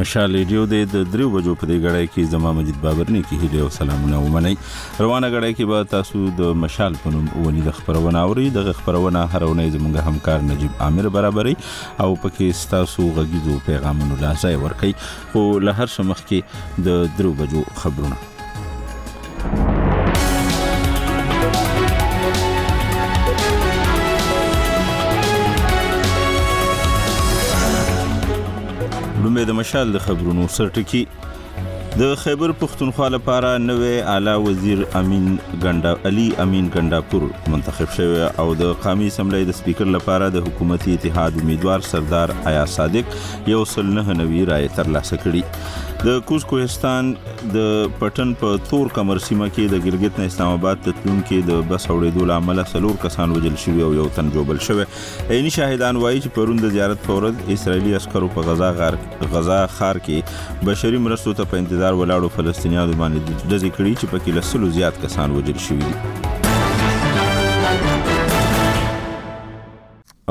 مشال ریډیو دې د دریو بجو په دې غړای کې زما مجید بابر نه کې هیله او سلامونه ومني روانه غړای کې به تاسو د مشال په نوم ونی د خبرونه اوري د خبرونه هرونه زموږ همکار نجیب عامر برابرې او پکې تاسو غږیزو پیغامونو لاسای ورکي خو له هر شمخ کې د دریو بجو خبرونه لومې د مشال د خبرونو سرټکی د خیبر پښتونخوا لپاره نوې اعلی وزیر امین ګندا علي امین ګنداپور منتخب شوی او د قامي اسمبلی د سپیکر لپاره د حکومتي اتحاد امیدوار سردار ایا صادق یو سل نه نوي رائے ترلاسه کړي د کوز کوهستان د پټن په تور کمر سیمه کې د ګلګت نه اسلام آباد ته تلونکي د بس اوړېدو له امله څلور کسان وژل شوي او یو تن ژوبل شوی عیني شاهدان وایي چې پرون د زیارت په ورځ اسرایلي عسکرو په غزا غار غزا ښار کې بشري مرستو ته په انتظار ولاړو فلسطینیانو باندې د ډزې کړي چې پکې له سلو زیات کسان وژل شوي دي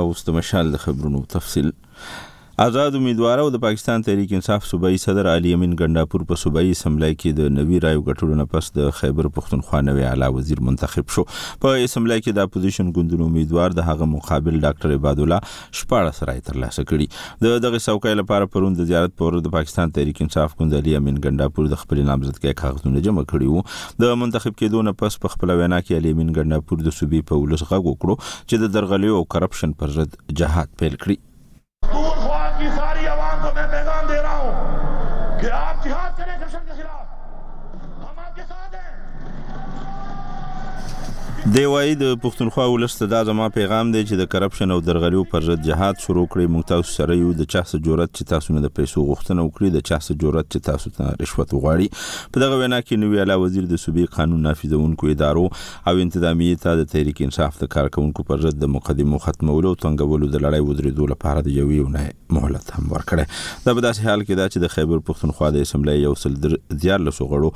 او استمشال د خبرونو تفصیل ازاد امیدوار او د پاکستان تحریک انصاف صوبايي صدر علي امین ګنډاپور په صوبايي اسمبلۍ کې د نوي رایو ګټلو نه پس د خیبر پښتونخوا نوی اعلی وزیر منتخب شو. په اسمبلۍ کې د اپوزیشن ګوندونو امیدوار د هغه مقابل ډاکټر عبادالله شپاړس رای ترلاسه کړي. د دغه څوکۍ لپاره پرون د زیارت په ورځ د پاکستان تحریک انصاف ګوند علي امین ګنډاپور د خپل نامزدګۍ کاغذونه جمع کړي وو. د منتخب کېدو نه پس په خپل وینا کې علي امین ګنډاپور د صوبې په ولس غږ وکړو چې د درغلیو او کرپشن پر ضد جهاد پیل کړي. پښتونخوا کی ساری عوام کو مین پیغام دې رها هو که آپ جهاد کرې کرشن کې خلاف هم آپ کې ساتھ هې دی وایي د پښتونخوا ولس ته دا زما پیغام دی چې د کرپشن او درغلیو پر ضد جهاد شروع کړئ موږ تاسو سره یو د چا څه جرأت چې تاسو نه د پیسو غوښتنه وکړي د چا څه جرأت چې تاسو ته رشوت وغواړي په دغه وینا کې نوی اعلی وزیر د صوبې قانون نافذونکو ادارو او انتظامیې ته د تحریک انصاف د کارکوونکو پر ضد د مقدمو ختمولو او تنګولو د لړۍ ودرېدو لپاره د یوې اونۍ مهلت هم ورکړی. دا په داسې حال کې ده چې د خیبر پښتونخوا د اسمبلۍ یو سل دیارلسو غړو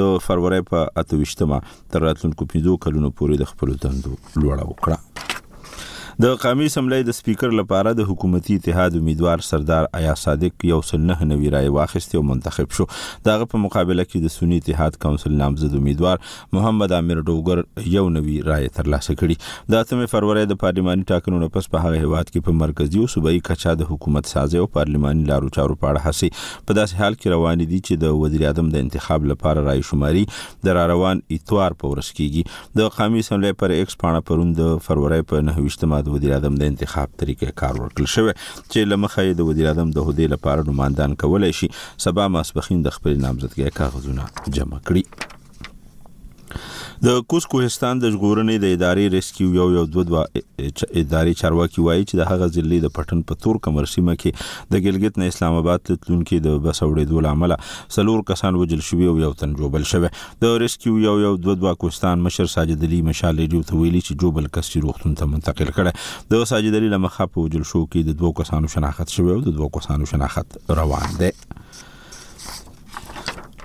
د فرورۍ په اته ویشت مه تر راتلونکو پنځو کلونو پورې د خپلو دندو لوړه وکړه. د قامي اسمبلۍ د سپیکر لپاره د حکومتي اتحاد امیدوار سردار ایا صادق یو سل نه نوي رای واخیستې او منتخب شو دغه په مقابله کې د سنی اتحاد کونسل نامزد امیدوار محمد عامر ډوګر یو نوي رای ترلاسه کړي د اتمې فروری د پارلماني ټاکنو نه پس په هغه هیواد کې په مرکزی او صوبایي کچا د حکومت سازي او پارلماني لارو چارو په اړه هڅې په داسې حال کې روان دي چې د وزیر اعظم د انتخاب لپاره رای شماري د را روان اتوار په ورځ کېږي د قامي اسمبلۍ پر ایکس پاڼه پرون د فروری په 29 مه د وزیر اعظم د انتخاب طریقې کار ورکړل شوی چې لمخه یې د وزیر اعظم د هدې لپاره نوماندان کولای شي سبا ماسپخین د خپل نامزدګۍ کاغذونه جمع کړي د کوز کوهستان د ژغورنې د ادارې ریسکیو یو یو دوه دوه ادارې چارواکي وایي چې د هغه ضلع د پټن په تور کمر سیمه کې د ګلګت نه اسلام آباد تلونکو د بس اوړېدو لامل څلور کسان وجل شوی او یو تن جوبل شوی د ریسکیو یو یو دوه دوه کوستان مشر ساجد علي مشال ریډیو ته ویلي چې جو بل کس چې روغتون ته منتقل کړي د ساجد علي لمخه په وجل شو کې د دوه کسانو شناخت شوی او د دوه کسانو شناخت روان دی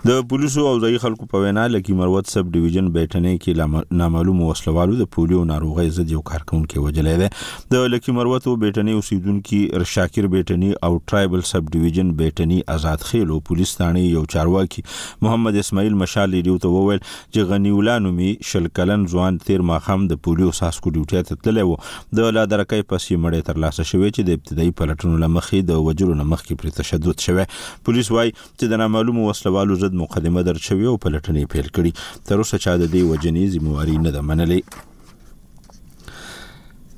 د پولیسو او ځایي خلکو په وینا لکی مروت سب ډیویژن بیټنې کې نامعلوم وسلوالو د پولیو ناروغي ضد یو کارکونکو وجلې ده د لکی مروت او بیټنې اوسیدونکو رشاکر بیټنې او ټرایبل سب ډیویژن بیټنې آزاد خېلو پولیس ثاني یو چارواکي محمد اسماعیل مشال ریډیو ته وویل چې غنی الله نومي شل کلن ځوان تیر ماښام د پولیو ساسکو ډیوټي ته تللی وو د لادرکۍ پسې مړې تر لاسه شوې چې د ابتدایي پلټنو لمخې د وجلو نه مخکې پر تشدد شوه پولیس وایي چې د نامعلومو وسلوالو ضد مقدمه درج شوې او پلټنې پیل کړي تر اوسه چا د دې وجنې ذمہواري نه ده منلې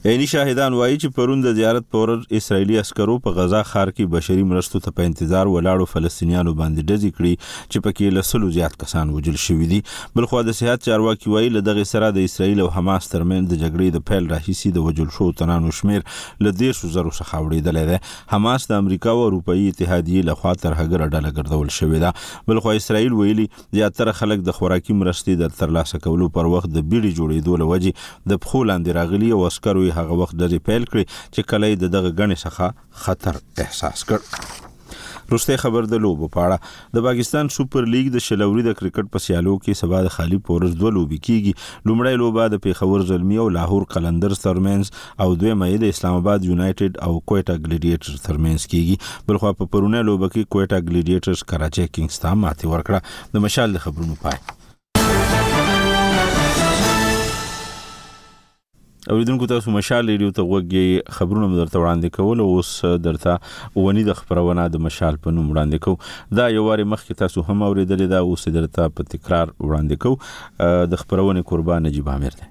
عیني شاهدان وایي چې پرون د زیارت په ورځ اسرایلی عسکرو په غزا ښار کې بشري مرستو ته په انتظار ولاړو فلسطینیانو باندې ډزې کړي چې پکې له سلو زیات کسان وژل شوي دي بلخوا د صحت چارواکي وایي له دغې سره د اسرایل او حماس ترمنځ د جګړې د پیل راهیسې د وژل شوو تنانو شمیر له دېرشو زرو څخه اوړېدلی دی حماس د امریکا او اروپایي اتحادیې لخوا ترهګره ډله ګرځول شوې ده بلخوا اسرایل ویلي زیاتره خلک د خوراکي مرستې د ترلاسه کولو پر وخت د بیړې جوړېدو له وجې د پښو لاندې راغلي او عسکرو یې هغه وخت ډزې پیل کړې چې کله یې د دغه ګڼې څخه خطر احساس کړ روسته خبر د لوبو پاړه د پاکستان سپر لیګ د شلوري د کرکټ په سیالو کې سبا د خالی پورز دوه لوبي کیږي لومړی لوبه د پیښور زلمی او لاهور قلندرز ترمنځ او دویمه یې د اسلام آباد یونایټډ او کویټا ګلیډیټرز ترمنځ کیږي بلخوا په پرونۍ لوبه کې کویټا ګلیډیټرز کراچۍ کینګز ته ماتې ورکړه د مشال د خبرونو پای اوریدونکو تاسو مشال ریډیو ته غوږی خبرونه درته وړاندې کول اوس درته ونی د خبرونه د مشال په نوم وړاندې کو دا یو واره مخکې تاسو هم اوریدل دا اوس درته په تکرار وړاندې کو د خبرونه قربان نجیب عامر دی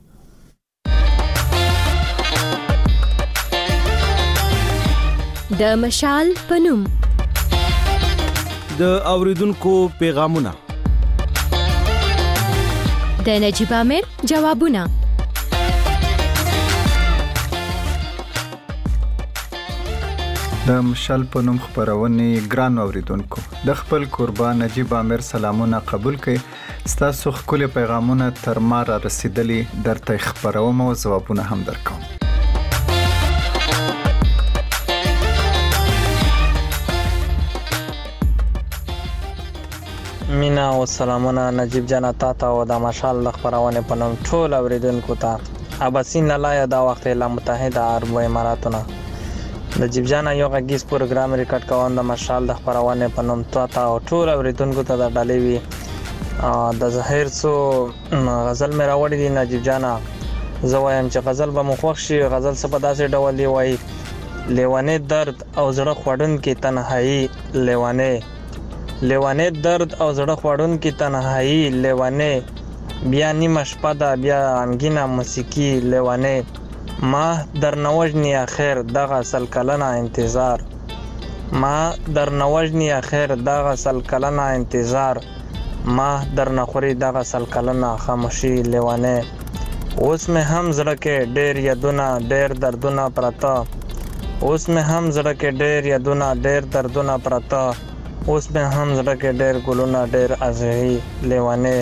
د مشال پنوم د اوریدونکو پیغامونه د نجیب امیر جوابونه د مشال په نوم خبرونه ګران اوریدونکو د خپل قربان نجیب امیر سلامونه قبول کړئ ستاسو خکلی پیغامونه تر ما را رسیدلی درته خبروم او ځوابونه هم درکوم مینا او سلامونه نجیب جان تا ته او د مشال د خبرونه پنوم ټول اوریدونکو ته اباسین لالا یو دا وخت له متحده عربو اماراتو نه د جیب جانه یو غږیز پروګرام ریکارډ کوم د مشال د خپرونې په نوم تو تا او ټول اوریدونکو ته د ډالې وی د زهیر څو غزل مې راوړی دی نجیب جانه زه وایم چې غزل به مو خوښ شي غزل څه په داسې ډول دی وایي لیوانې درد او زړه خوړونکې تنهایی لیوانې لیونی درد او زړه خوړونکې تنهایی لیونی بیا نیمه شپه ده بیا غمګینه موسیقي لیونی ما درنه وژني اخر دغه سل کلنه انتظار ما درنه وژني اخر دغه سل کلنه انتظار ماه درنه خوری دغه سل کلنه خاموشی لیونی اوس می هم زړه کی ډیر یدونه ډیر دردونه پراته اوس می هم زړه کی ډیر یدونه ډیر دردونه پراته اوس می هم زړه کی ډیر ګلونه ډیر ازغی لیونی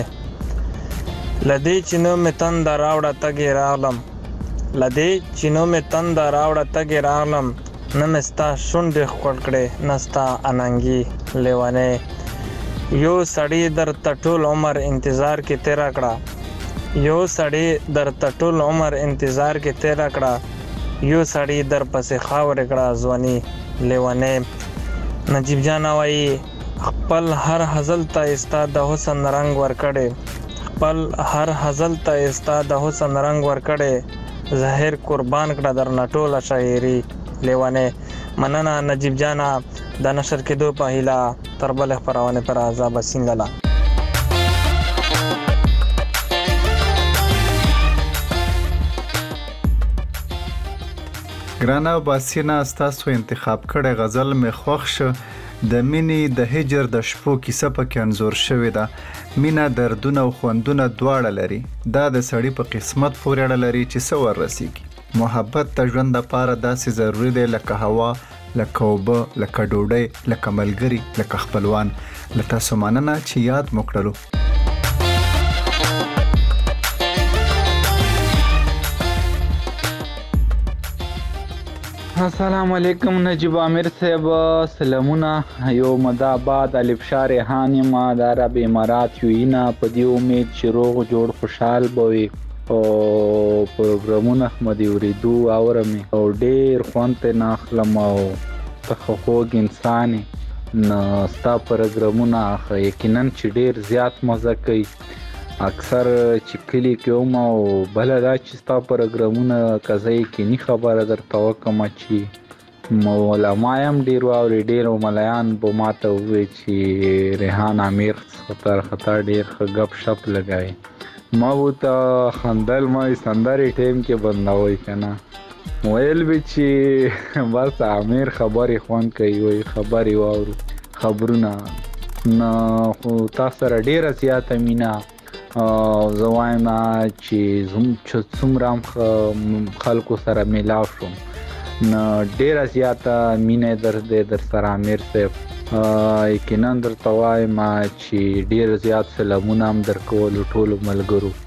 لدی چینو می تنده راوړه تګی راغلم لدی چینو می تنده راوړه تګی راغلم نه مې ستا شونډې ښکل کړې نه ستا اننګي لېونۍ يو سړي درته ټول عمر انتظار کې تېر کړه يو سړي درته ټول عمر انتظار کې تېر کړه يو سړي در پسې خاورې کړه ځواني لېونۍ نجيب جانه وايي خپل هر هزل ته ستا د حسن رنګ ورکړې خپل هر هزل ته ستا د حسن رنګ ورکړې ظاهر قربان کړه درنه ټوله شاعري لیونی مننه نجیب جانه د نشر کېدو په هیله تر بلې خپرونې په راز ابسین لالا. ګرانه اباسینه ستاسو انتخاب کړی غزل مې خوښ شو د مینې د هجر د شپو کیسه پکې انځور شوې ده مینه دردونه او خوندونه دواړه لري دا د سړي په قسمت پورې اړه لري چې څه ور رسیږي محبت د ژوند لپاره داسې ضروري دی لکه هوا لکه اوبه لکه ډوډۍ لکه ملګري لکه خپلوان له تاسو مننه چې یاد مو کړلو السلام علیکم نجیب عامر صاحب سلامونه یو مدا باد الف شاه ریحان یم د عرب امارات یو اینا په دې امید چې روغ جوړ خوشحال به وي او پروګرامونه مې د اورېدو اورم او ډېر خوند ترې نه اخلم او څخه خوږ انسان یې نو ستا پروګرامونه یقینا چې ډېر زیات مزه کوي اکثر چې کلی کې وم او بله دا چې ستا پروګرامونه که زه یې کیني خبره درته وکړم چې علما یې هم ډېر واوري ډېر ملایان به ما ته ووایي چې ریحان امیر خطر خطا ډېر ښه ګپ شپ لګوي ما ورته خندل ما وایي سندرې ټایم کې بندوئ که نه ویل به چې بس امیر خبرې خوند کوي وایي خبرې واورو خبرونه نه خو تا سره ډیره زیاته مینه او زه وایم چې زموږ چې څومره هم خلکو سره میلاو شوم نه ډیره زیاته مینه در دې در سره امیر صاحب یقینا درته وایم چې ډیر زیات سلامونه هم درکول ټولو ملګرو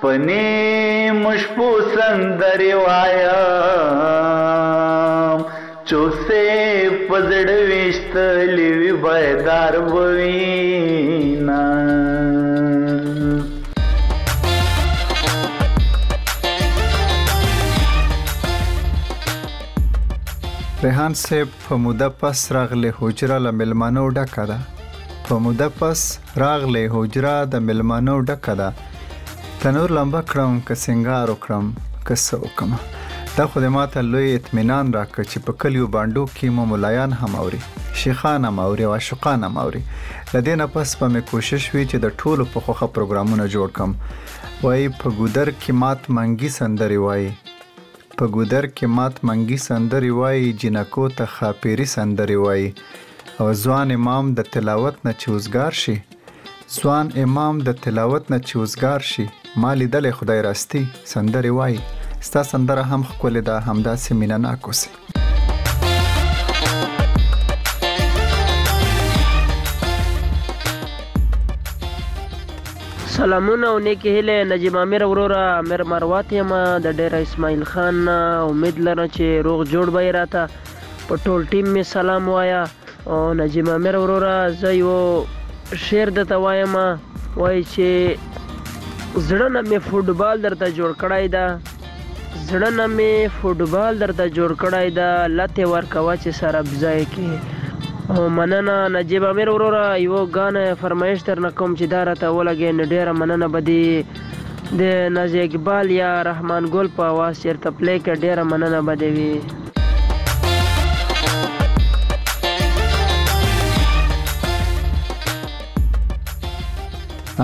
په نیمو شپو سندرې وایم چوپ صیب په زړه ویشتلې وي بیدار به وینه ریحان صاحب په موده پس راغلی حجره له مېلمنو ډکه ده په موده پس راغلې حجره د ملمنو ډکه ده تنور لمبه کړم که سنگار وکړم که څه وکم دا خو د ماته لوی اطمینان راکړ چې په کلیو باندو کې مو ملایان هم اوري شیخان هم اوري او عاشقان هم اوري له دې نه پس به مې کوشش وي چې د ټولو په خوخه پروګرامونه جوړ کم وایي په ګودر کې مات منګي سندري وایي په ګودر کې مات منګي سندرې وايي، جینکو ته ښاپېري سندرې وايي او ځوان امام د تلاوت نه چې وزګار شي، ځوان امام د تلاوت نه چې وزګار شي، ما لیدلی خدای راستي سندرې وايي. ستا سندره هم ښکلې ده، همداسې مینه ناک اوسې. سلامونه او نیکې هیلې نجیب امیر وروره امیر مروت یم د ډیره اسماعیل خان نه امید لرم چې روغ جوړ به یې راته په ټول ټیم مې سلام وایه او نجیب امیر وروره زه یو شعر درته وایم وایي چې زړه نه مې فوټبال درته جوړ کړی ده زړه نه مې فوټبال درته جوړ کړی ده لتې ورکوه چې سربځای کې او مننه نجیب امیر وروره یو ګانه فرمایش درنه کوم چې دا راته ولګې نو ډیره مننه به دې د نازې اقبال یا رحمان ګل په اواز چیرته پلې کړې ډیره مننه به دې وي.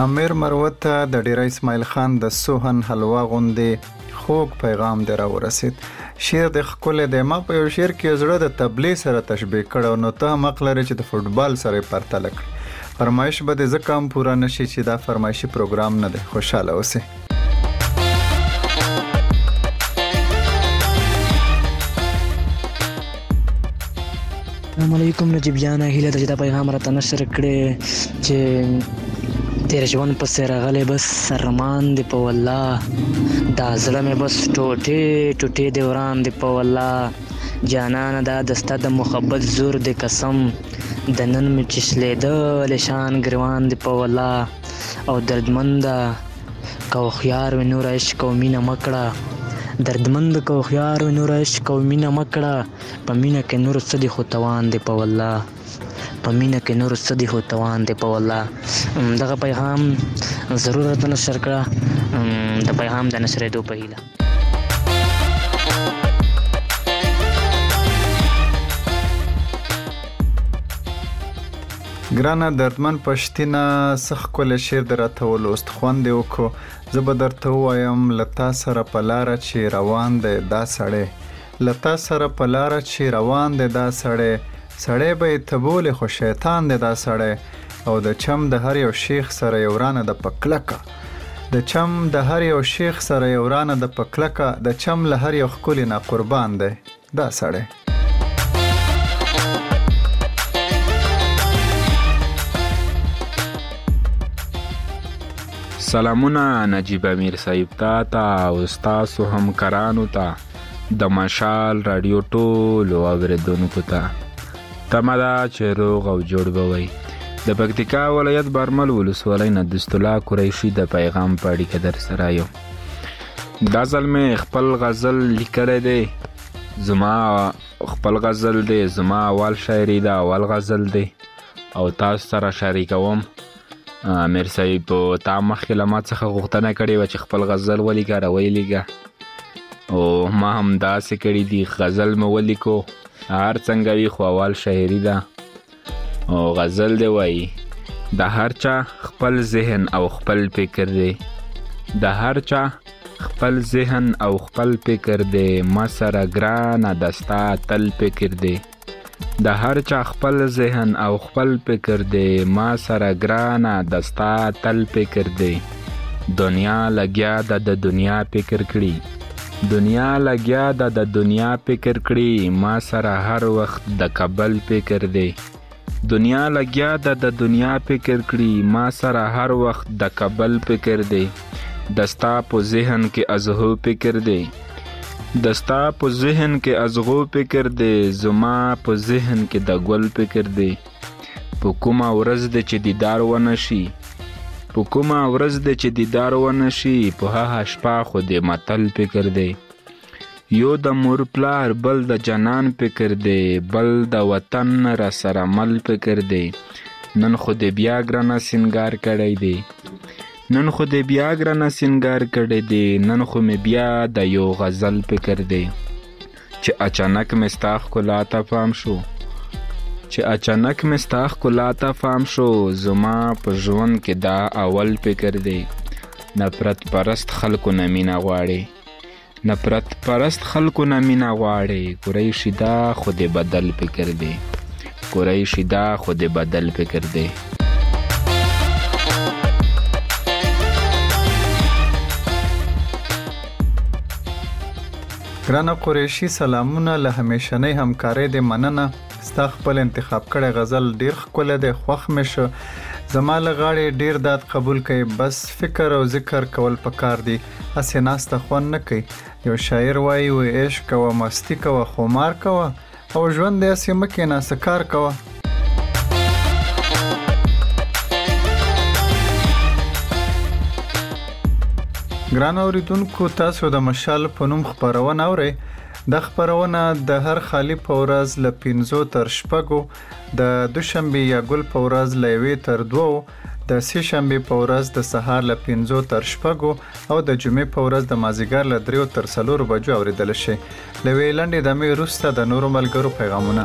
امیر مروت ته د ډیره اسماعیل خان د سوهن حلوا غوندې خوږ پیغام دی راورسید شعر د خکل دی ما په یو شعر کې زړه د تبلې سره تشبیه کړو نو ته هم عقل لري چې د فوټبال سره پرتله کړې فرمایش به د زکام پورا نشي چې دا فرمایشي پروګرام نه دی خوشاله اوسې السلام علیکم نجیب جان هیله ده چې دا پیغام راته نشر کړې چې تیر ژوند پسې راغلی بس سرمان دی په والله دا زړه مې بس ټوټې ټوټې دی وران دی په والله جانانه دا د ستا د محبت زور دی قسم د نن مې چې شلېده لشان ګریوان دی په والله او دردمند ده که هوښیار وې نور عشق او مینه مه کړه دردمند که هوښیار وې نور عشق او مینه مه کړه په مینه کې نور څه دي خو توان دی په والله په مینه کې نور څه دي خو توان دی په والله دغه پیغام ضرور راته نشر کړه د پیغام د نشرېدو په هیله ګرانه دردمن پښتینه سخ کول شعر درته ولوست خوند وکړو زه به درته وایم لتا سره په لار چې روان دی دا سړی له تا سره په لاره چی روان دی دا سړی سړی به یې ته بولې خو شیطان دی دا سړی او د چم د هر یو شیخ سره یې ورانه ده په کلکه د چم د هر یو شیخ سره یې ورانه ده په کلکه د چم له هر یو ښکلي نه قربان دی دا سړی سلامونه نجیب امیر صاحب تا ته او ستاسو همکارانو ته د مشال رادیو ټولو اوریدونکو ته تمه ده چې روغ او جوړ به وئ د پکتیکا ولایت برمل ولسوالۍ نه دستلا قریشي د پیغام په اړیکه در سره یو دا ځل مې خپل غزل لیکلی دی زما خپل غزل دی زما اول شاعري ده اول غزل دی او تاسو سره شریکوم امیر صاحب تا مخکې له ما څخه غوښتنه کړې وه چې خپل غزل ولیکه راویې لیږه او ما هم داسې کړي دي غزل مې ولیکو هر څنګه وي خو اول شاعري ده او غزل دی وایي د هر چا خپل ذهن او خپل فکر دی د هر چا خپل ذهن او خپل فکر دی ما سره ګرانه دستا تل فکر دی د هر چا خپل ذهن او خپل فکر دې ما سره ګرانه د ستا تل فکر دې دنیا لګیا ده د دنیا فکر کړي دنیا لګیا ده د دنیا فکر کړي ما سره هر وخت د کبل فکر دې دنیا لګیا ده د دنیا فکر کړي ما سره هر وخت د کبل فکر دې دستا په ذهن کې ازغو فکر دی دستا په ذهن کې ازغو فکر دی زما په ذهن کې د ګل فکر دی په کومه ورځ د چې دیدار ونه شي په کومه ورځ د چې دیدار ونه شي په هغه شپه خو د متل فکر دی يو د مور پلار بل د جنان فکر دی بل د وطن را سره مل فکر دی نن خو دې بیا ګرانه سنگار کړی دی نن خو دې بیا ګرانه سنگار کړی دی نن خو مې بیا د یو غزل فکر دی چې اچانک مې ستا ښکلا ته پام شو چې اچانک مې ستا ښکلا ته پام شو زما په ژوند کې دا اول فکر دی نفرت پرست خلکو نه مینه غواړي نفرت پرست خلکو نه مینه غواړي قریشي دا خو د بدل فکر دی قریشي دا خو د بدل فکر دی ګرانه قریشي سلامونه له همیشنۍ همکارۍ دې مننه ستا خپل انتخاب کړی غزل ډیر ښکلی دی خوښ مې شو زما له غاړې ډیر داد قبول کړئ بس فکر او ذکر کول پکار دي هسې ناسته خوند نه کوي یو شاعر وایي و عشق کوه مستی کوه خمار کوه او ژوند دې هسې مه کېنه څه کار کوه ګران اوریدونکو تاسو د مشال په نوم خبرونه اورئ د خبرونه د هر خالی په ورځ له 15 تر شپږو د دوشنبه یا ګل په ورځ له 1 تر 2 د سې شنبې په ورځ د سهار له پنځو تر شپږو او د جمعې په ورځ د مازیګر له دریو تر څلورو بجو اوریدل شي له وی لنډې دمې وروسته د نورو ملګرو پیغامونه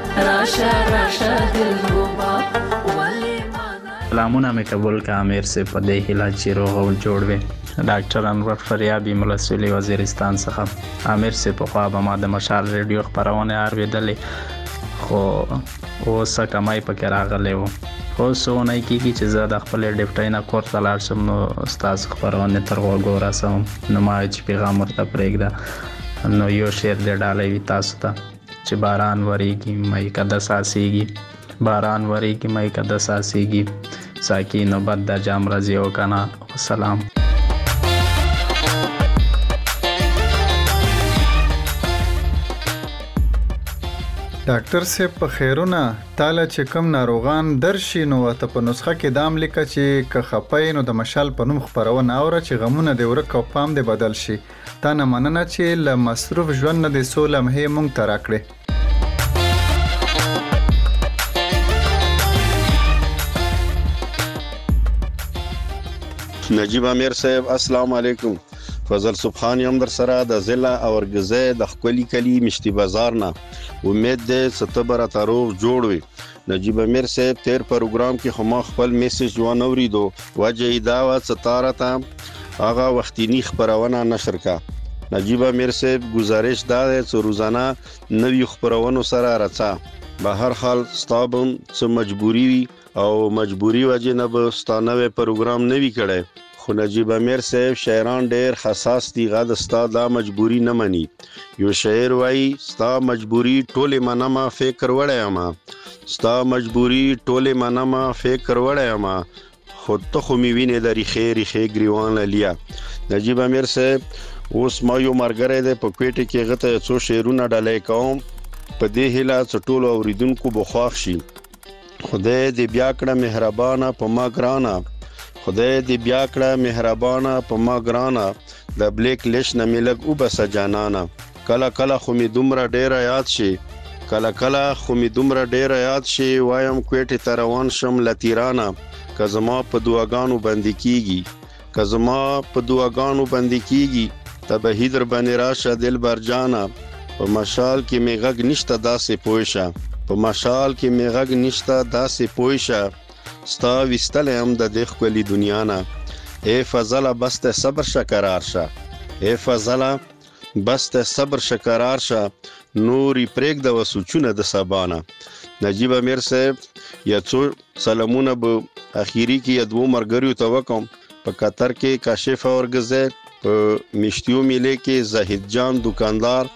راشه راشه دلربا ولې سلامونه مې قبول کا امیر سه په دې هیله چې روغ او جوړ وي ډاکټر انور فریابي ملسولي وزیرستان څخه امیر سه په خوا به ما د مشال ریډیو خبرونه اورېدلې خو اوس کمای پکې راغلی وو اوس ونه کیږي چې زه د خپل ډیپټۍ نه کور ته لاړ شم نو ستاسو خبرونه تر غوږو رسوم نو ما چې پیغام ورته پرېږده نو یو شعر دې ډالوي تاسو ته چې باران ورېږي مایکه د ساسېږي باران ورېږي مایکه د ساسېږي ساکي نوبت د جام راځي او که نه وسلام ډاکټر صاحب په خیرونه تاله چې کم ناروغان درشي نو ته په نسخه کې دام لیکه چې که خپه نو د مشال په نوم خبرونه اوره چې غمونه دی ورک او پام دی بدل شي تا نه مننه چې له مصروف ژوند نه دې څو لمحې مونږ ته راکړې. نجیب امیر صاحب السلام علیکم فضل سبحان یم در سره د ضلع اورګزه د خپل کلی مشتي بازار نه امید دې ستبره تروغ جوړ وي نجیب امیر صاحب تیر پروګرام کې خو ما خپل میسج و نه وریدو وجه یې دا و چې تا راته هغه وختینی خبرونه نشر کا نجیب امیر صاحب گزارش دا دی چې روزانه نوی خبرونو سره راڅا به هر حال ستابم څه مجبوری وي او مجبوری وجه نه به ستانوي پروګرام نه وی کړي خو نجیب امیر صیب شاعران ډیر حساس دي غد ستا دا مجبوري نه مني یو شاعر وایي ستا مجبوري ټوله منمه فکر وړی اما ستا مجبوري ټوله منمه فکر وړی اما خو ته خو می وینې د ریخې ریخې ګریوان لیا نجیب امیر صاحب اوس ما یو مرګره ده په کوټه کې غته څو شعرونه ډلې کوم په دې هله څټولو اوریدونکو بخواخ شي خدای دې بیا کړه مهربانه په ما ګرانه خدای دې بیا کړه مهربانه په ما ګرانه د بلیک لیش نه مې لږ وبسه جانانه کله کله خو مې دومره ډیره یاد شي کله کله خو می دومره ډیر یاد شي وایم کوټه ته روان شم لتیرانه که زما په دعاګانو باندې کیږي که زما په دعاګانو باندې کیږي ته به هی در باندې راشه دلبر جانه په مشال کې می غږ نشته داسې پوه شه په مشال کې می غږ نشته داسې پوه شه ستا وستل هم د دې خولي دنیا نه اے فضله بس ته صبر شکرار شه اے فضله بس ته صبر شکرار شه نوري پرېګ د وسوچونه د سبانه نجیب امیر صاحب یا څو سلامونه به اخیری کی ادوو مرګریو ته وکوم په قطر کی کاشف اورګزیر په میشتیو میلی کی زاهد جان دوکاندار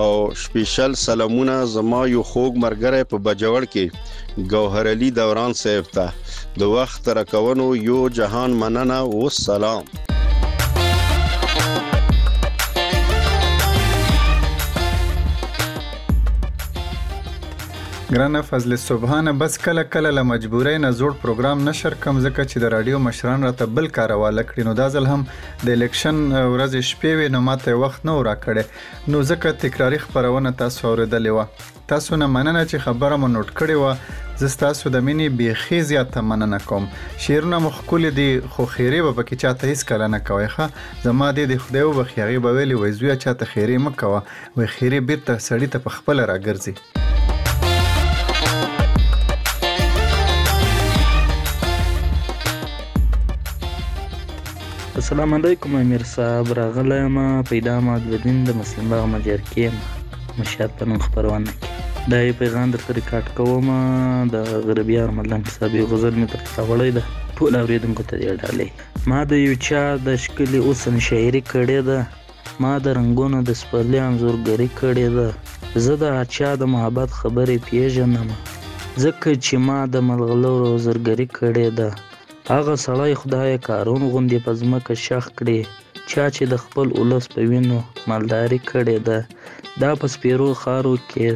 او شپیشل سلامونه زما یو خوږ مرګری په بجوړ کی ګوهر علی دوران صاحب ته د وخت راکونو یو جهان مننه و سلام. ګرانه فضل سبحانه بس کله کله له مجبورۍ نه زوړ پروګرام نشر کم ځکه چې د راډیو مشران راته بل کار حواله کړي نو دا ځل هم د الیکشن ورځې شپې وې نو ماته وخت نه راکړي نو ځکه تکراری خبرونه تاسو اوریدلې و تاسو نه مننه چې خبره مو نوٹ کړې و زه تاسو د مینې بیخي زیاته مننه کوم شعرونه مو ښکلي دي خو خیرې به پکې چاته هیڅ کله نه کوي ښه زما دې د خدای وبخي هغې به ویلې وایي زویه چاته خیرې مه کوه وې خیرې بیرته سړی ته په خپل راګرځي. السلام علیکم امیر صاحب راغلی یم پیدا ما دودین د مسلم باغ مجر کې یم مشهد په نوم خپرونه کې دا یې پیغام درته ریکارډ کوم د غربي ارملن صاحب یو غزل مې درته راوړی ده ټول اورېدونکو ته دې ډالۍ ما د یو چا د ښکلي اوسن شاعري کړې ده ما د رنګونو د سپرلي انځورګري کړې ده زه د هرچا د محبت خبرې پېژنم ځکه چې ما د ملغلرو انځورګري کړې ده هغه سړی خدای کارون غوندې په ځمکه شخ کړي چا چې د خپل ولس په وینو مالداري کړې ده دا په سپېرو خارو کې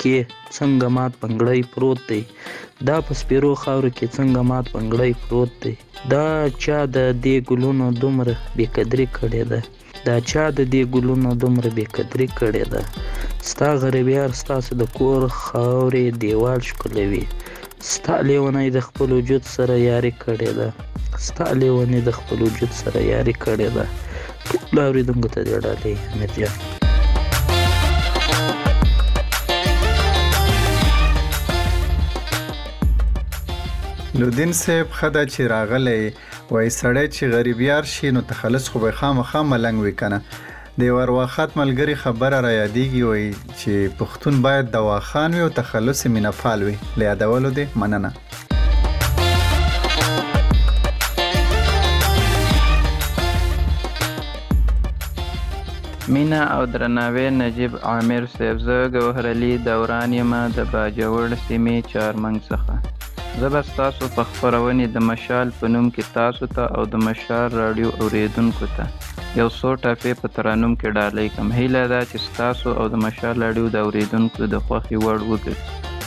کې څنګه مات پنګړی پروت دی دا په سپېرو خارو کې څنګه مات پنګړی پروت دی دا چا د دې ګلونو دومره بې قدري کړې ده دا چا د دې ګلونو دومره بې قدري کړې ده ستا غریبیار ستاسو د کور خاورې دیوال ښکلوي ستا لیونی د خپل وجود سره یاري کړې ده ستا لیونی د خپل وجود سره یاري کړې ده لا اوریدونکو ته دې ډالۍ امیر جان نو دین صاحب خدا چې راغلی وای سړی چې غریبیار شي نو تخلص خو به خامخا ملنګ وی کنه د ورواخات ملګری خبره را یادېږي وای چې پښتون باید دواخان وي او تخلص مینفال وي له یادولو دې مننه مینه او درناوی نجیب عامر صاحب زه ګوهرعلي دوران یم د باجوړ سیمې چارمنګ څخه زه به ستاسو په خپرونې د مشال په نوم کې تاسو ته او د مشال راډیو اوریدونکو ته یو څو ټپې په ترانوم کې ډالۍ کوم هیله ده چې ستاسو او د مشال راډیو د اوریدونکو د خوښې وړ وګرځي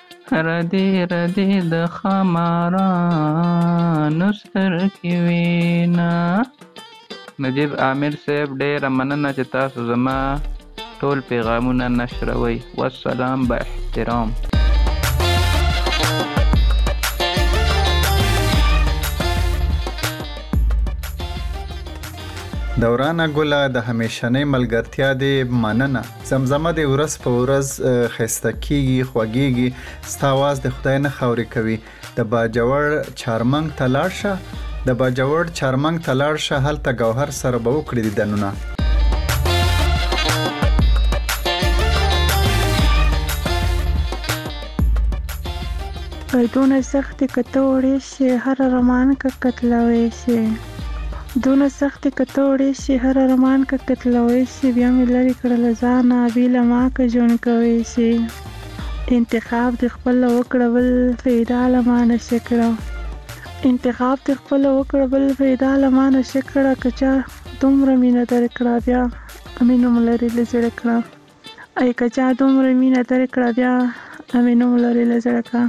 ردې ردې د خمارانو سترګې وینه. نجیب عامر صیب ډیره مننه چې تاسو زما ټول پیغامونه نشروي والسلام با احترام. دورانه ګله د همیشنۍ ملګرتیا دې مننه. زمزمه دې ورځ په ورځ خسته کیږي خوږیږي ستا واز د خدای نه خوري کوي د باجوړ چارمنګ ته لاړ شه د باجوړ چارمنګ ته لاړ شه هلته ګوهر سره به وکړي د دنونه ګردونه سخت کته وړې شي هر ارمان که قتلوې شي دونه سختې که توړې شي هر ارمان که قتلوې شي بیا مې لرې کړه له ځانه بې له ما که ژوند کوې شي انتخاب دې خپله وکړه بل پیدا له ما نه شي کړه انتخاب دې خپله وکړه بل پیدا له ما نه شي کړه که چا دومره مینه درکړه بیا مې نوم لرې له زړه کړه ای که چا دومره مینه تر کړه بیا امې نوم لرې له زړه کا.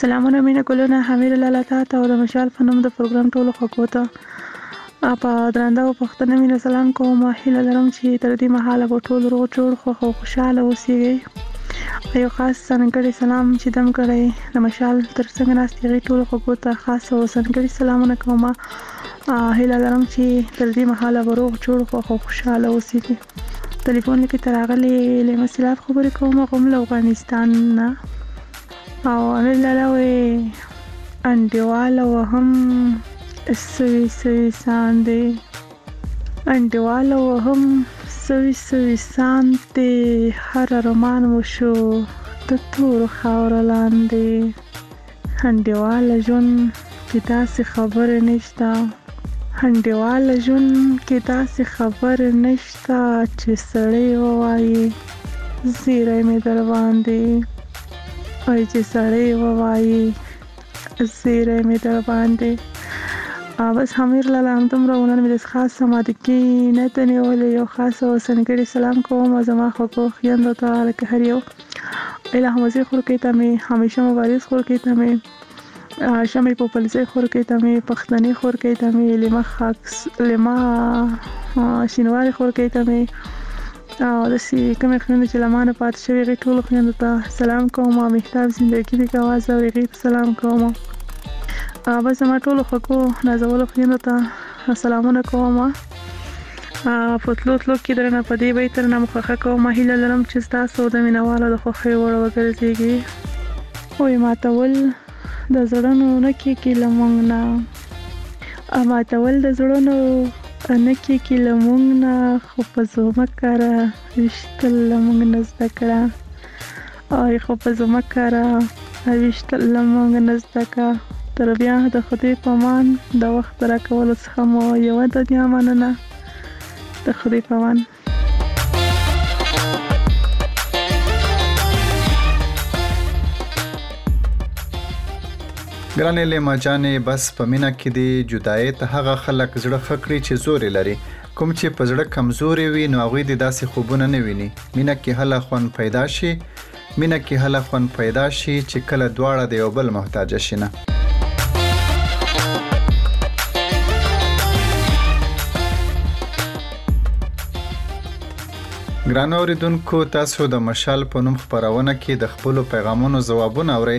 سلامونه مینه ګلونه حمیر لالا تا ته او د مشال په نوم د پروګرام ټولو خوږو ته په درنده او پښتنه مینه سلام کوم هیله لرم چې تر دې مهاله به ټول روغ جوړ خوښ او خوشاله اوسیږئ یو خاص ځانګړی سلام چې دم کړی د مشال تر څنګ ناست هغې ټولو خوږو ته خاص او ځانګړي سلامونه کوم هیله لرم چې تر دې مهاله به روغ جوړ خوښ او خوشاله اوسیږئ تلیفون لکه تر اغلی علم سلاف خبرې کوم غوم له افغانستان نه او امیر لالا وې انډیوال او هم سوي سوي سان دی انډیوال او هم سوي سوي سان دی هر رومان وشو د تور خاور لاندې هنډیواله ژوند کې داسې خبره نشته هنډیواله ژوند کې داسې خبره نشته چې سړی ووایي زیری مې در باندې وای چې سړی ووایي زیری مې در باندې بس حمیر لاله همدومره ونن مې د خاص سمادکي نه ته نیولې یو خاص او سنګړي سلام کوم زما خوږو خویندو ته لکه هر یو الهام وزیر خورکۍ ته مې همیشه مبارز خورکۍ ته مې شمې پوپلزۍ خورکۍ ته مې پښتنې خورکۍ ته مې لیما خاکس لیما شینوارې خورکۍ ته مې او داسې کومې خویندې چې له ما نه پاتې شوې هغې ټولو خویندو ته سلام کوم مهتاب زندګي دې کوا زه هغې ته سلام کوم بس زما ټولو خوږو نازولو خویندو ته سلامونه کوم په تلو تلو کې درنه په دې بیت درنه مخخه کوم هیله لرم چې ستاسو د مینوالو د خوښۍ وړ وګرځېږي وې ماتول د زړونو نه کېږي له موږ نه ماتول د زړونو نه کېږي له موږ نه خو په زومه کاره ویشتل له موږ نه زده کړه آی خو په زمکه را اویشت له مونږ نه زده که تر بیا د خدای په امان د وخت راکولو څخه مو یوه دنیا مننه د خدای په امان ګرانې لیما جانې بس په مینه کې دی جدایې ته هغه خلک زړه خکړي چې زورې لري کوم چې په زړه کمزورې وي نو هغوی دې داسې خوبونه نه ویني مینه کې هله خوند پیدا شي مینه کې هله خوند پیدا شي چې کله دواړه د یو بل محتاج شي نه ګران اوریدونکو تاسو د مشال په نوم خبرونه کې د خپل پیغامونو ځوابونه اورئ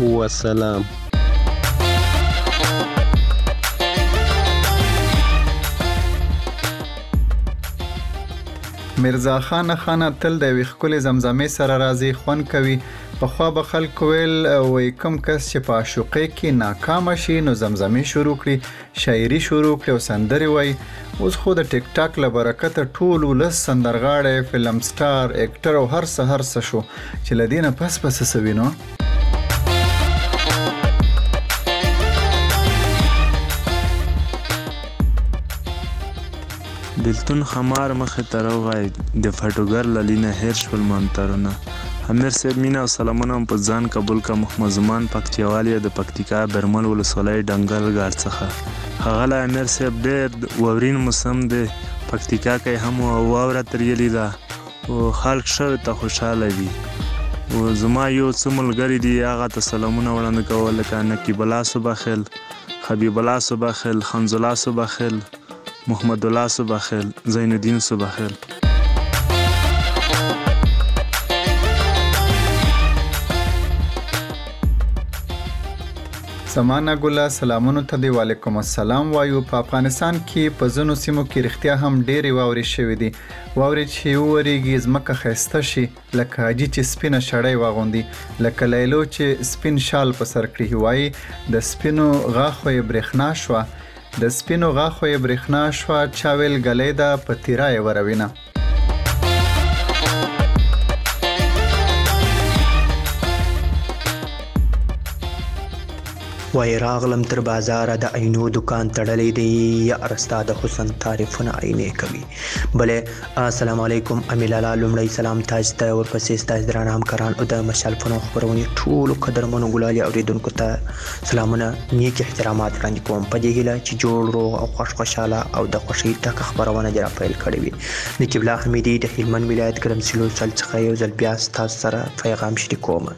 وسلام. میرزا خانه خانه تل د یوې ښکلې زمزمې سره راځي خوند کوي پخوا به خلک ویل وای کوم کس چې په عاشقۍ کې ناکام شي نو زمزمې شروع کړي شاعري شروع کړي او سندرې وایي اوس خو د ټیک ټاک له برکته ټول ولس سندرغاړی فلم سټار اکټر او هر څه هر څه شو چې له دې نه پس پس څه وینو بیلتون ښامار مخې ته روغی د فټوګر له لینه هیر شول مانترونه امیر صیب مینه او سلامونه مو په ځان قبول که مخمزومان پکتیوال یا د پکتیکا برمل ولسوالۍ ډنګر ګاډ څخه ښاغلی امیر صیب ډیر وورین موسم دی پکتیکا کې هم واوره تریلې ده او خلک شوه ته خوشاله دي او زما یو څه ملګری دی هغه ته سلامونه وړاندې کوه لکه نقیب الله صبخیل حبیب الله صبخیل خنز الله صبخیل محمد الله صبح خيل زين الدين صبح خيل. سمانه ګله سلامونو ته دی وعلیکم السلام وایو په افغانستان کې په ځینو سیمو کې رښتیا هم ډېرې واورې شوې دي واورې چې وورېږي ځمکه ښایسته شي لکه حاجي چې سپينه شړۍ واغوندي، لکه ليلو چې سپين شال په سر کړي، وايي، د سپينو غاښو يې برېښنا شوه، د سپينو غاښو يې برېښنا شوه، چا ويل ږلۍ ده په تيرا يې وروينه. وايي، راغلم تر بازاره د اينو دوکان تړلی دی، ياره ستا د حسن تعريفونه اينې کوي، بله السلام علیکم امیر لالا لومړی سلام تاج ته ورپسې ستاسو درانه همکاران او د مشال فنو خپرونې ټولو قدرمنو ګلالي اورېدونکو ته سلامونه نیک احترامات وړاندې کوم په دې هیله چې جوړ روغ او خوښ خوشاله او د خوښۍ ډکه خپرونه دې راپیل کړې وي نقیب الله حمیدي د هلمند ولایت ګرمسیلو څل څخه یو ځل بیا ستاسو سره پیغام شریکوم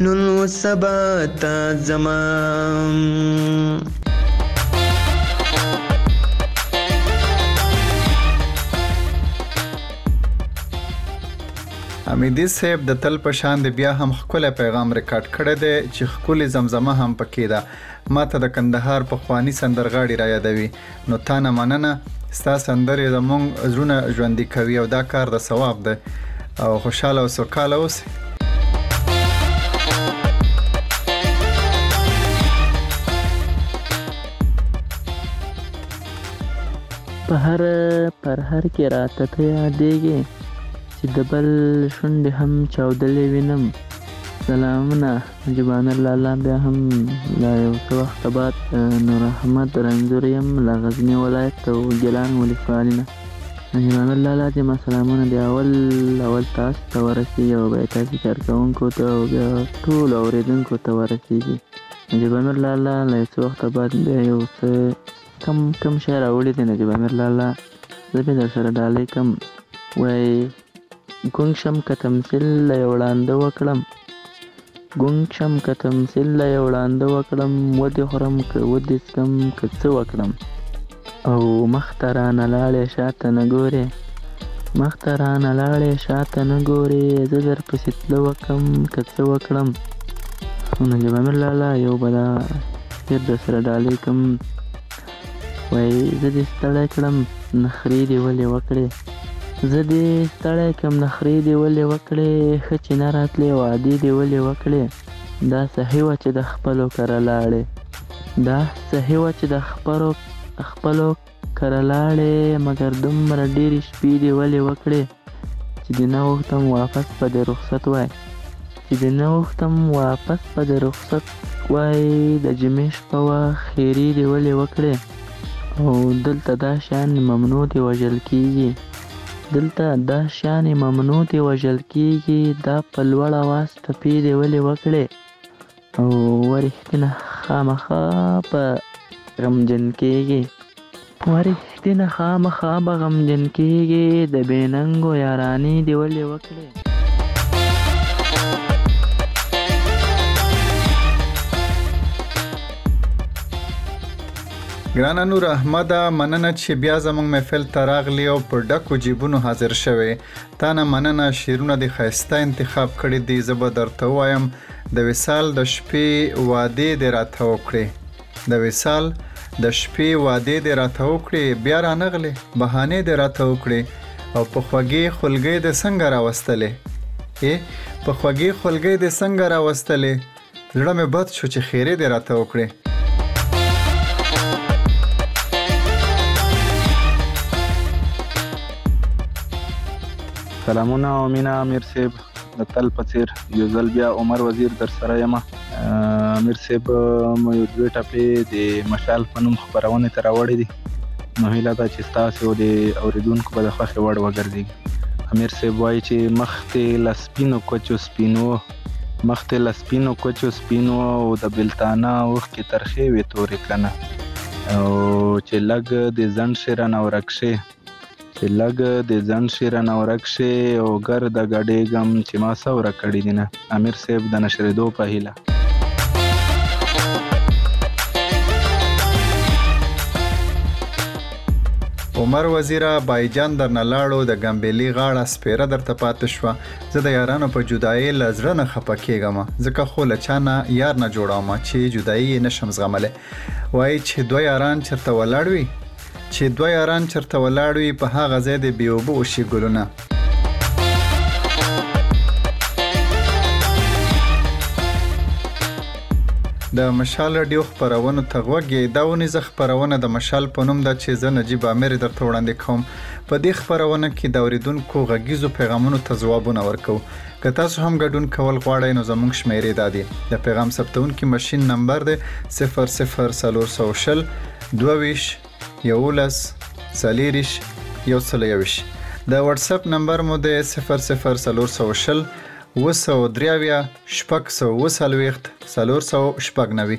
نن و سبا ته ځمه. حمیدی صیب د تل په شان دی بیا هم ښکلی پیغام ریکارډ کړی دی چې ښکلي زمزمه هم پکې ده ماته د کندهار پخواني سندرغاړي را یادوي نو تا نه مننه ستا سندرې زمونږ زړونه ژوندي کوي او دا کار د ثواب ده او خوشاله او سوکاله اوسې په هر پرهر کې راته ته یادېږې چې د بل شونډې هم چاودلې وینم سلامونه عجبان اللالا بیا هم له یو څه وخته بعد نوراحمد رنځور یم له غزني ولایت د ګیلان ولسوالي نه عجبان اللالا زما سلامونه دی اول اول تاسو ته ورسیږي او بیا تاسو کارکوونکو ته او بیا ټولو اوریدونکو ته ورسیږي عجبان اللالا له یو څه وخته بعد بیا یو څه کم کم شی راوړي دی عجبان اللالا زه به درسره ډالۍ کوم وایي ګونګ شم که تمثیل له یو ړانده وکړم ګونګ شم که تمثیل له یو ړانده وکړم ودې خورم که ودې څکم که څه وکړم او مخ ته رانه لاړې شاته نه ګورې مخ ته رانه لاړې شاته نه ګورې زه در پسې تله وکم که څه وکړم نجیب امیر لالا یو به دا تېر در سره ډالۍ کوم وای زه دې ستړی کړم نخرې دې ولې وکړې زه دې ستړی کړم نخرې دې ولې وکړې ښه چې نه راتلې وعدې دې ولې وکړې دا صحیح وه چې د خپلو کره لاړې دا صحیح وه چې د خپلو خپلو کره لاړې مګر دومره ډېرې شپې دې ولې وکړې چې دې نه غوښتم واپس به دې رخصت وای چې دې نه غوښتم واپس به دې رخصت وای د جمعې شپه وه ښېرې دې ولې وکړې او دلته دا شیان ممنوع دې وژل کېږي دلته دا شیان ممنوع دې وژل کېږي دا په لوړ اواز ټپې دې ولې وکړې اوه رښتینه خامخا به غمجن کېږې. اوه رښتینه خامخا به غمجن کېږې. د بې ننګو یارانې دې ولې وکړې. ګرانه نور احمده مننه چې بیا زمونږ محفل ته راغلی او په ډکو جیبونو حاضر شوی تا نه مننه شعرونه دې ښایسته انتخاب کړی دي زه به درته ووایم د وصال د شپې وعدې دې راته وکړې د وصال د شپې وعدې دې راته وکړې بیا رانغلې بهانې دې راته وکړې او په خوږې خلګې دې څنګه راوستلې ای په خوږې خلګې دې څنګه راوستلې زړه مې بد شو چې خیرې دې راته وکړې سلامونه او مینا امیر صاحب د تل په څیر یو ځل بیا عمر وزیر در سره یم امیر صاحب مو یو دوه ټپې د مشال په نوم خبرونه ته راوړې دي نو هیله ده چې تاسو او د اوریدونکو به د خوښې وړ وګرځي امیر صاحب وایي چې مخ ته لسپینو کوچو سپینو مخ ته لسپینو کوچو سپینو او د بلتانه اوخ کې ترخې وې تورې کنه او چې لګ د ځنډ شرن او رکشه چې لګ د ځنډ شي رانه ورک شې او ګرده ګډېږم چې ما څه ورک کړي دينه امير صېب د نشرېدو په هيله. عمر وزیره بایجان درنه لاړو د ګمبېلي غاړه سپېره درته پاتې شوه زه د یارانو په جدایۍ له زړه نه خپه کېږم ځکه خو له چا نه یار نه جوړوم چې جدایي یې نشم زغملی وايي چې دوه یاران چرته ولاړ وي چې دوه یاران چرته ولاړ وي په هغه ځای د بې اوبه وشي ګلونه د مشال رادیو خبرونه ته غوږی دا ونیزه خبرونه د مشال په نوم ده چې زه نجیب امیر درته وړاندې کوم په دې خبرونه کې د اوریدونکو غږیزو پیغامونو ته ځوابونه ورکو که تاسو هم ګډون کول غواړئ نو زموږ شمیرې دا دي د پیغام ثبتونکي ماشین نمبر دی 00420 22 11 40 121 د واتس اپ نمبر مو دی 00420 و سو دریا ویا شپږ سو و سلویخت سلور سو شپږ نوي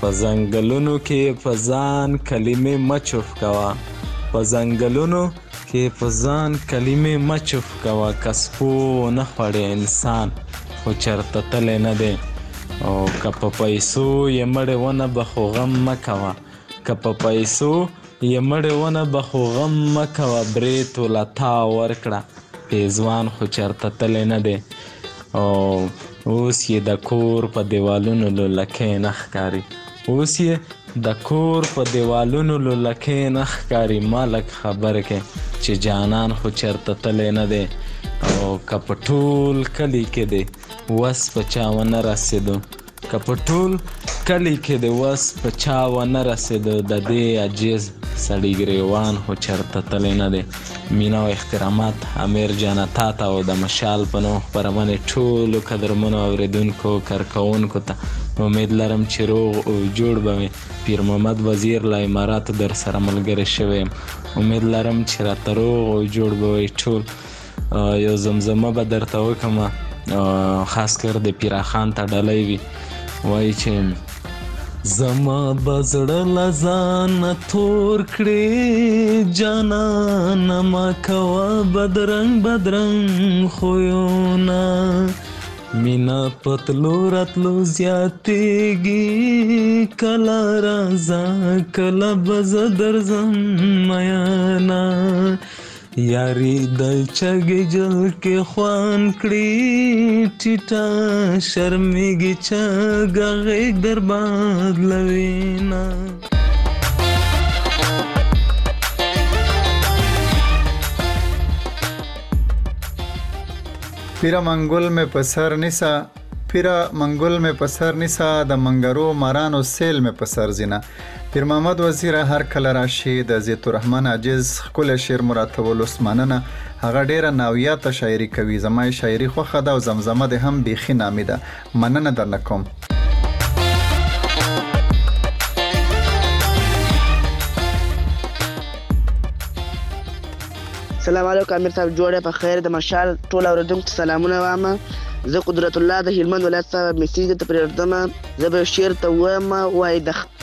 په ځنګلونو کې په ځان کلمې مه چوف کوه په ځنګلونو کې په ځان کلمې مه چوف کوه که سپو ونه خوړې انسان خو چرته تللی نه دی او که په پیسو یې مړې ونه به خو غم مه کوه که په پیسو یه مړې ونه به خو غم مه کوه برېت ولا تا ورکړه پېزوان خو چرته تلې نه دې او اوس یې دکور په دېوالونو لولکې نه ښکاري اوس یې دکور په دېوالونو لولکې نه ښکاري ما لږ خبر کې چې جانان خو چرته تلې نه دې او که په ټول کلي کې دې وس په چا ونه رسېدو که په ټول کلي کې د وس په چا ونه رسېده د دې عجیز سړي ګریوان خو چرته تللی نه دی مینه او احترامات امیر جانه تا ته او د مشال په نوم خپرونې ټولو قدرمنو اورېدونکو کارکوونکو ته امید لرم چې روغ او جوړ به وي پیر محمد وزیر له اماراتو در سره ملګری شوی یم امید لرم چې راته روغ او جوړ به وي ټول یو زمزمه به درته وکم خاص کر د پیراخان ته ډلې وي وای چې زما بزړه لزان تور کړې جانا نما کوا بدرنګ بدرنګ خویونه مینا پتلو راتلو زیاتېږي کله راځه کله به زه درځم میانا یاري د چرګې جلکې خوان کړي ټیټه شرمېږي چرګه غېږ در بدلوي نه پیره منګل مې په سر نیسه پیره منګول مې په سر نیسه د منګرو مارانو سیل مې په سر زینه پیر محمد وزیر هر کله راشي د زیت الرحمن عاجز خپل شعر مراته ولوس مننه هغه ډیره ناویاته شاعری کوي زما شاعری خوخه ده او زمزمه ده هم بیخي نامي ده مننه درنه کوم سلام علیکم امیر صاحب جوړه په خیر د مشال ټول اوریدونکو ته سلامونه وایم زه قدرت الله د هلمند ولایت څخه میسج ته پرېږدم زه به شعر ته وایم وایي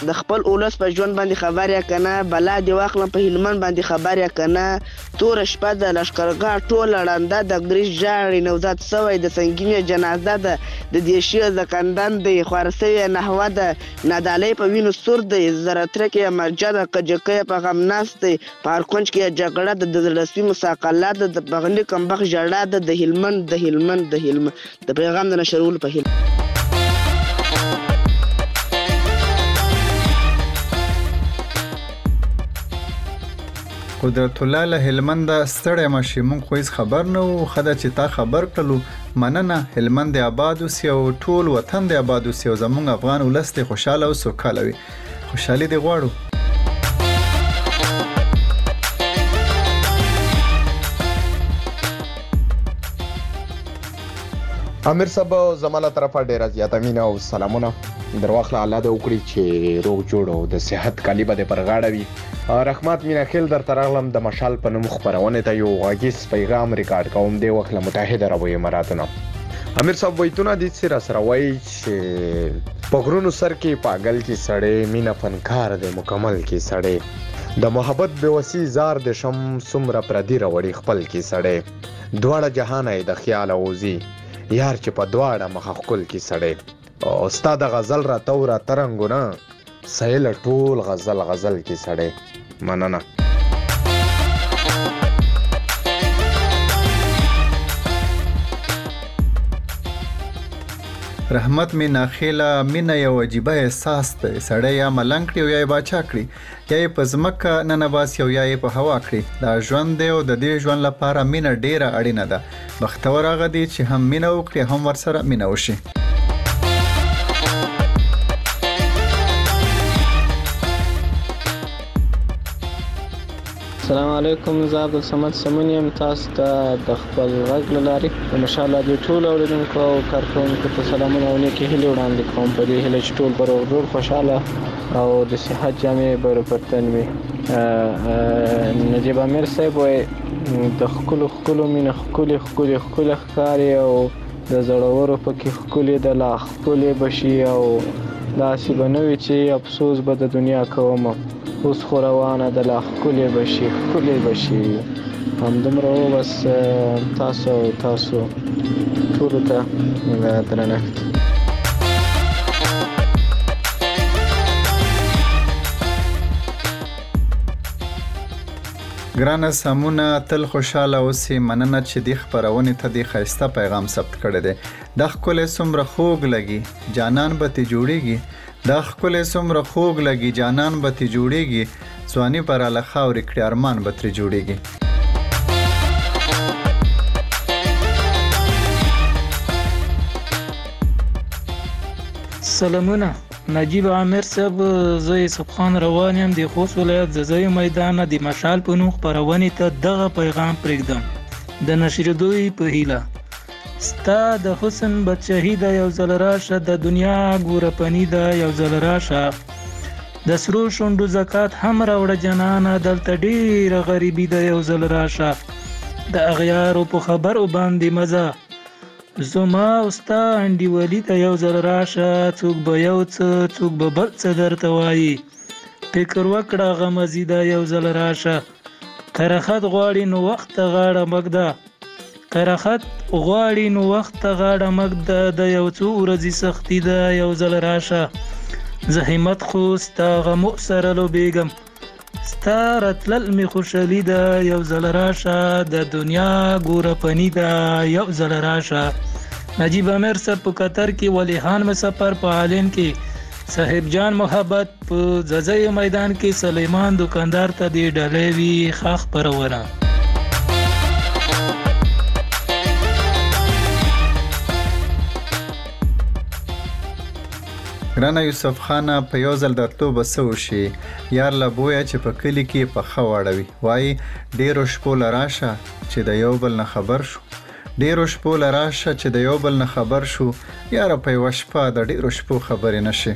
د خپل ولس په ژوند باندې خبر یا که نه بلا دې واخلم په هلمند باندې خبر یا که نه توره شپه ده لښکرګاه ټوله ړنده ده ګریش ژاړي نوزاد سوی د سنګینې جنازه ده د دیشي زکندن دی خواره سوې نحوه ده نادالۍ په وینو سور دی زرترک یې مرجع ده کجکی په غم ناست دی په هر کونج کې یې جګړه ده د زړه سوي مساقله ده د پغلي کمبخت ژړا ده د هلمند د هلمند د هلمند د پیغام د نشرولو په هیله. قدرت الله له هلمند ستړی مشي مونږ خو هیڅ خبر نه وو خدا چې تا خبر کړلو مننه هلمند آباد اوسې او ټول وطن دې آباد اوسې او زمونږ افغان ولس دې خوشاله او سوکاله وي خوشحالي دې غواړو. امیر صاحب زما له طرفه ډیره زیاته مینه او سلامونه درواخله الله دې وکړي چې روغ جوړ او د صحت کالی به دې پر غاړه وي رحمت مینا خیل در ترغلم د مشال په نوم خبرونه ته یو غږیز پیغام ریکارډ کوم دی وخت له متحده عربو اماراتو نه امیر صاحب وایتونه دې سره سره وایي چی په غرونو سر کی پاګل کی سړی مینه فنکار دی مکمل کی سړی د محبت بیوسی زار دی شم سمره پردی راوړی خپل کی سړی دواړه جهان ای د خیال اوزی یار چی په دواړه مخه خکل کی سړی او ستا د غزل راتو راترنګونه سیله ټول غزل غزل کې سړی مننه. رحمت می ناخیله مینه یو عجیبه احساس دی سړی یا ملنګ کړي او یا یې باچا کړي یا یې په ځمکه ننباسي او یا یې په هوا کړي دا ژوند دی او د دې ژوند لپاره مینه ډیره اړینه ده بختور هغه دی چې هم مینه وکړي هم ورسره مینه وشي السلام علیکم زه عبد الصمد سمون یم تاسو ته د خپل غږ له لارې د مشال راډیو ټولو اورېدونکو او کارکوونکو ته سلامونه او نیکې هیلې وړاندې کوم په دې هیله چې ټول به روغ جوړ خوشحاله او د صحت جامې به پر تن وي نجیب امیر صاحب وایي د ښکلو ښکلو مینه ښکلې ښکلې ښکلې ښکارې او د زړورو پکې ښکلې د لا ښکلې بشي او داسې به نه وي چې افسوس به د دنیا کوم اوس خو روانه د لا ښکلې بشي ښکلې بشي همدومره و بس تاسو تاسو ټولو ته درنښت ګرانه سمونه تل خوشاله اوسې مننه چې دی خبرونه ته دی خيسته پیغام ثبت کړی دی دا خپل سمره خوګ لګي جانان به تی جوړيږي دا خپل سمره خوګ لګي جانان به تی جوړيږي ځواني پر له خاور کړي ارمان به تر جوړيږي سلامونه نجیب عامر صاحب زه یوسف خان روان یم د خوست ولایت ځځای میدان نه د مشال په نوم خپرونې ته دغه پیغام پرېږدم د نشرېدو یې په هیله ستا د حسن به شهیده یو ځل راشه د دنیا ګوره پنیده یو ځل راشه د سرو شونډو زکات هم راوړه جنانه دلته ډېره غریبي ده یو ځل راشه د اغیارو په خبرو باندې مزه زما او ستا انډیوالي ته یو ځل راشه څوک به یو څه څوک به بل څه درته وایي فکر وکړه غمزي دا یو ځل راشه کرخت غواړي نو وخت ته غاړه مږده کرخت غواړي نو وخت ته غاړه مږده د یو څو ورځي سختی ده یو ځل راشه زه همت خو ستا غمو سره لوبېږم ستا راتلل می خوشحالی ده یو ځل راشه د دنیا ګوره پنی ده یو ځل راشه نجیب امیر صاحب په قطر کې ولی خان مسافر په عالم کې صاحب جان محبت په ځځای میدان کې سلیمان دکاندار ته دی ډلې وی خاخ پرونه ګرانه یوسف خانه په یو ځل درتلو به څه وشي یار له بویه چې په کلي کې پخه واړوي وایي ډېرو شپو له راشه چې د یو بل نه خبر شو ډېرو شپو له راشه چې د یو بل نه خبر شو یاره په یوه شپه د ډېرو شپو خبرې نه شي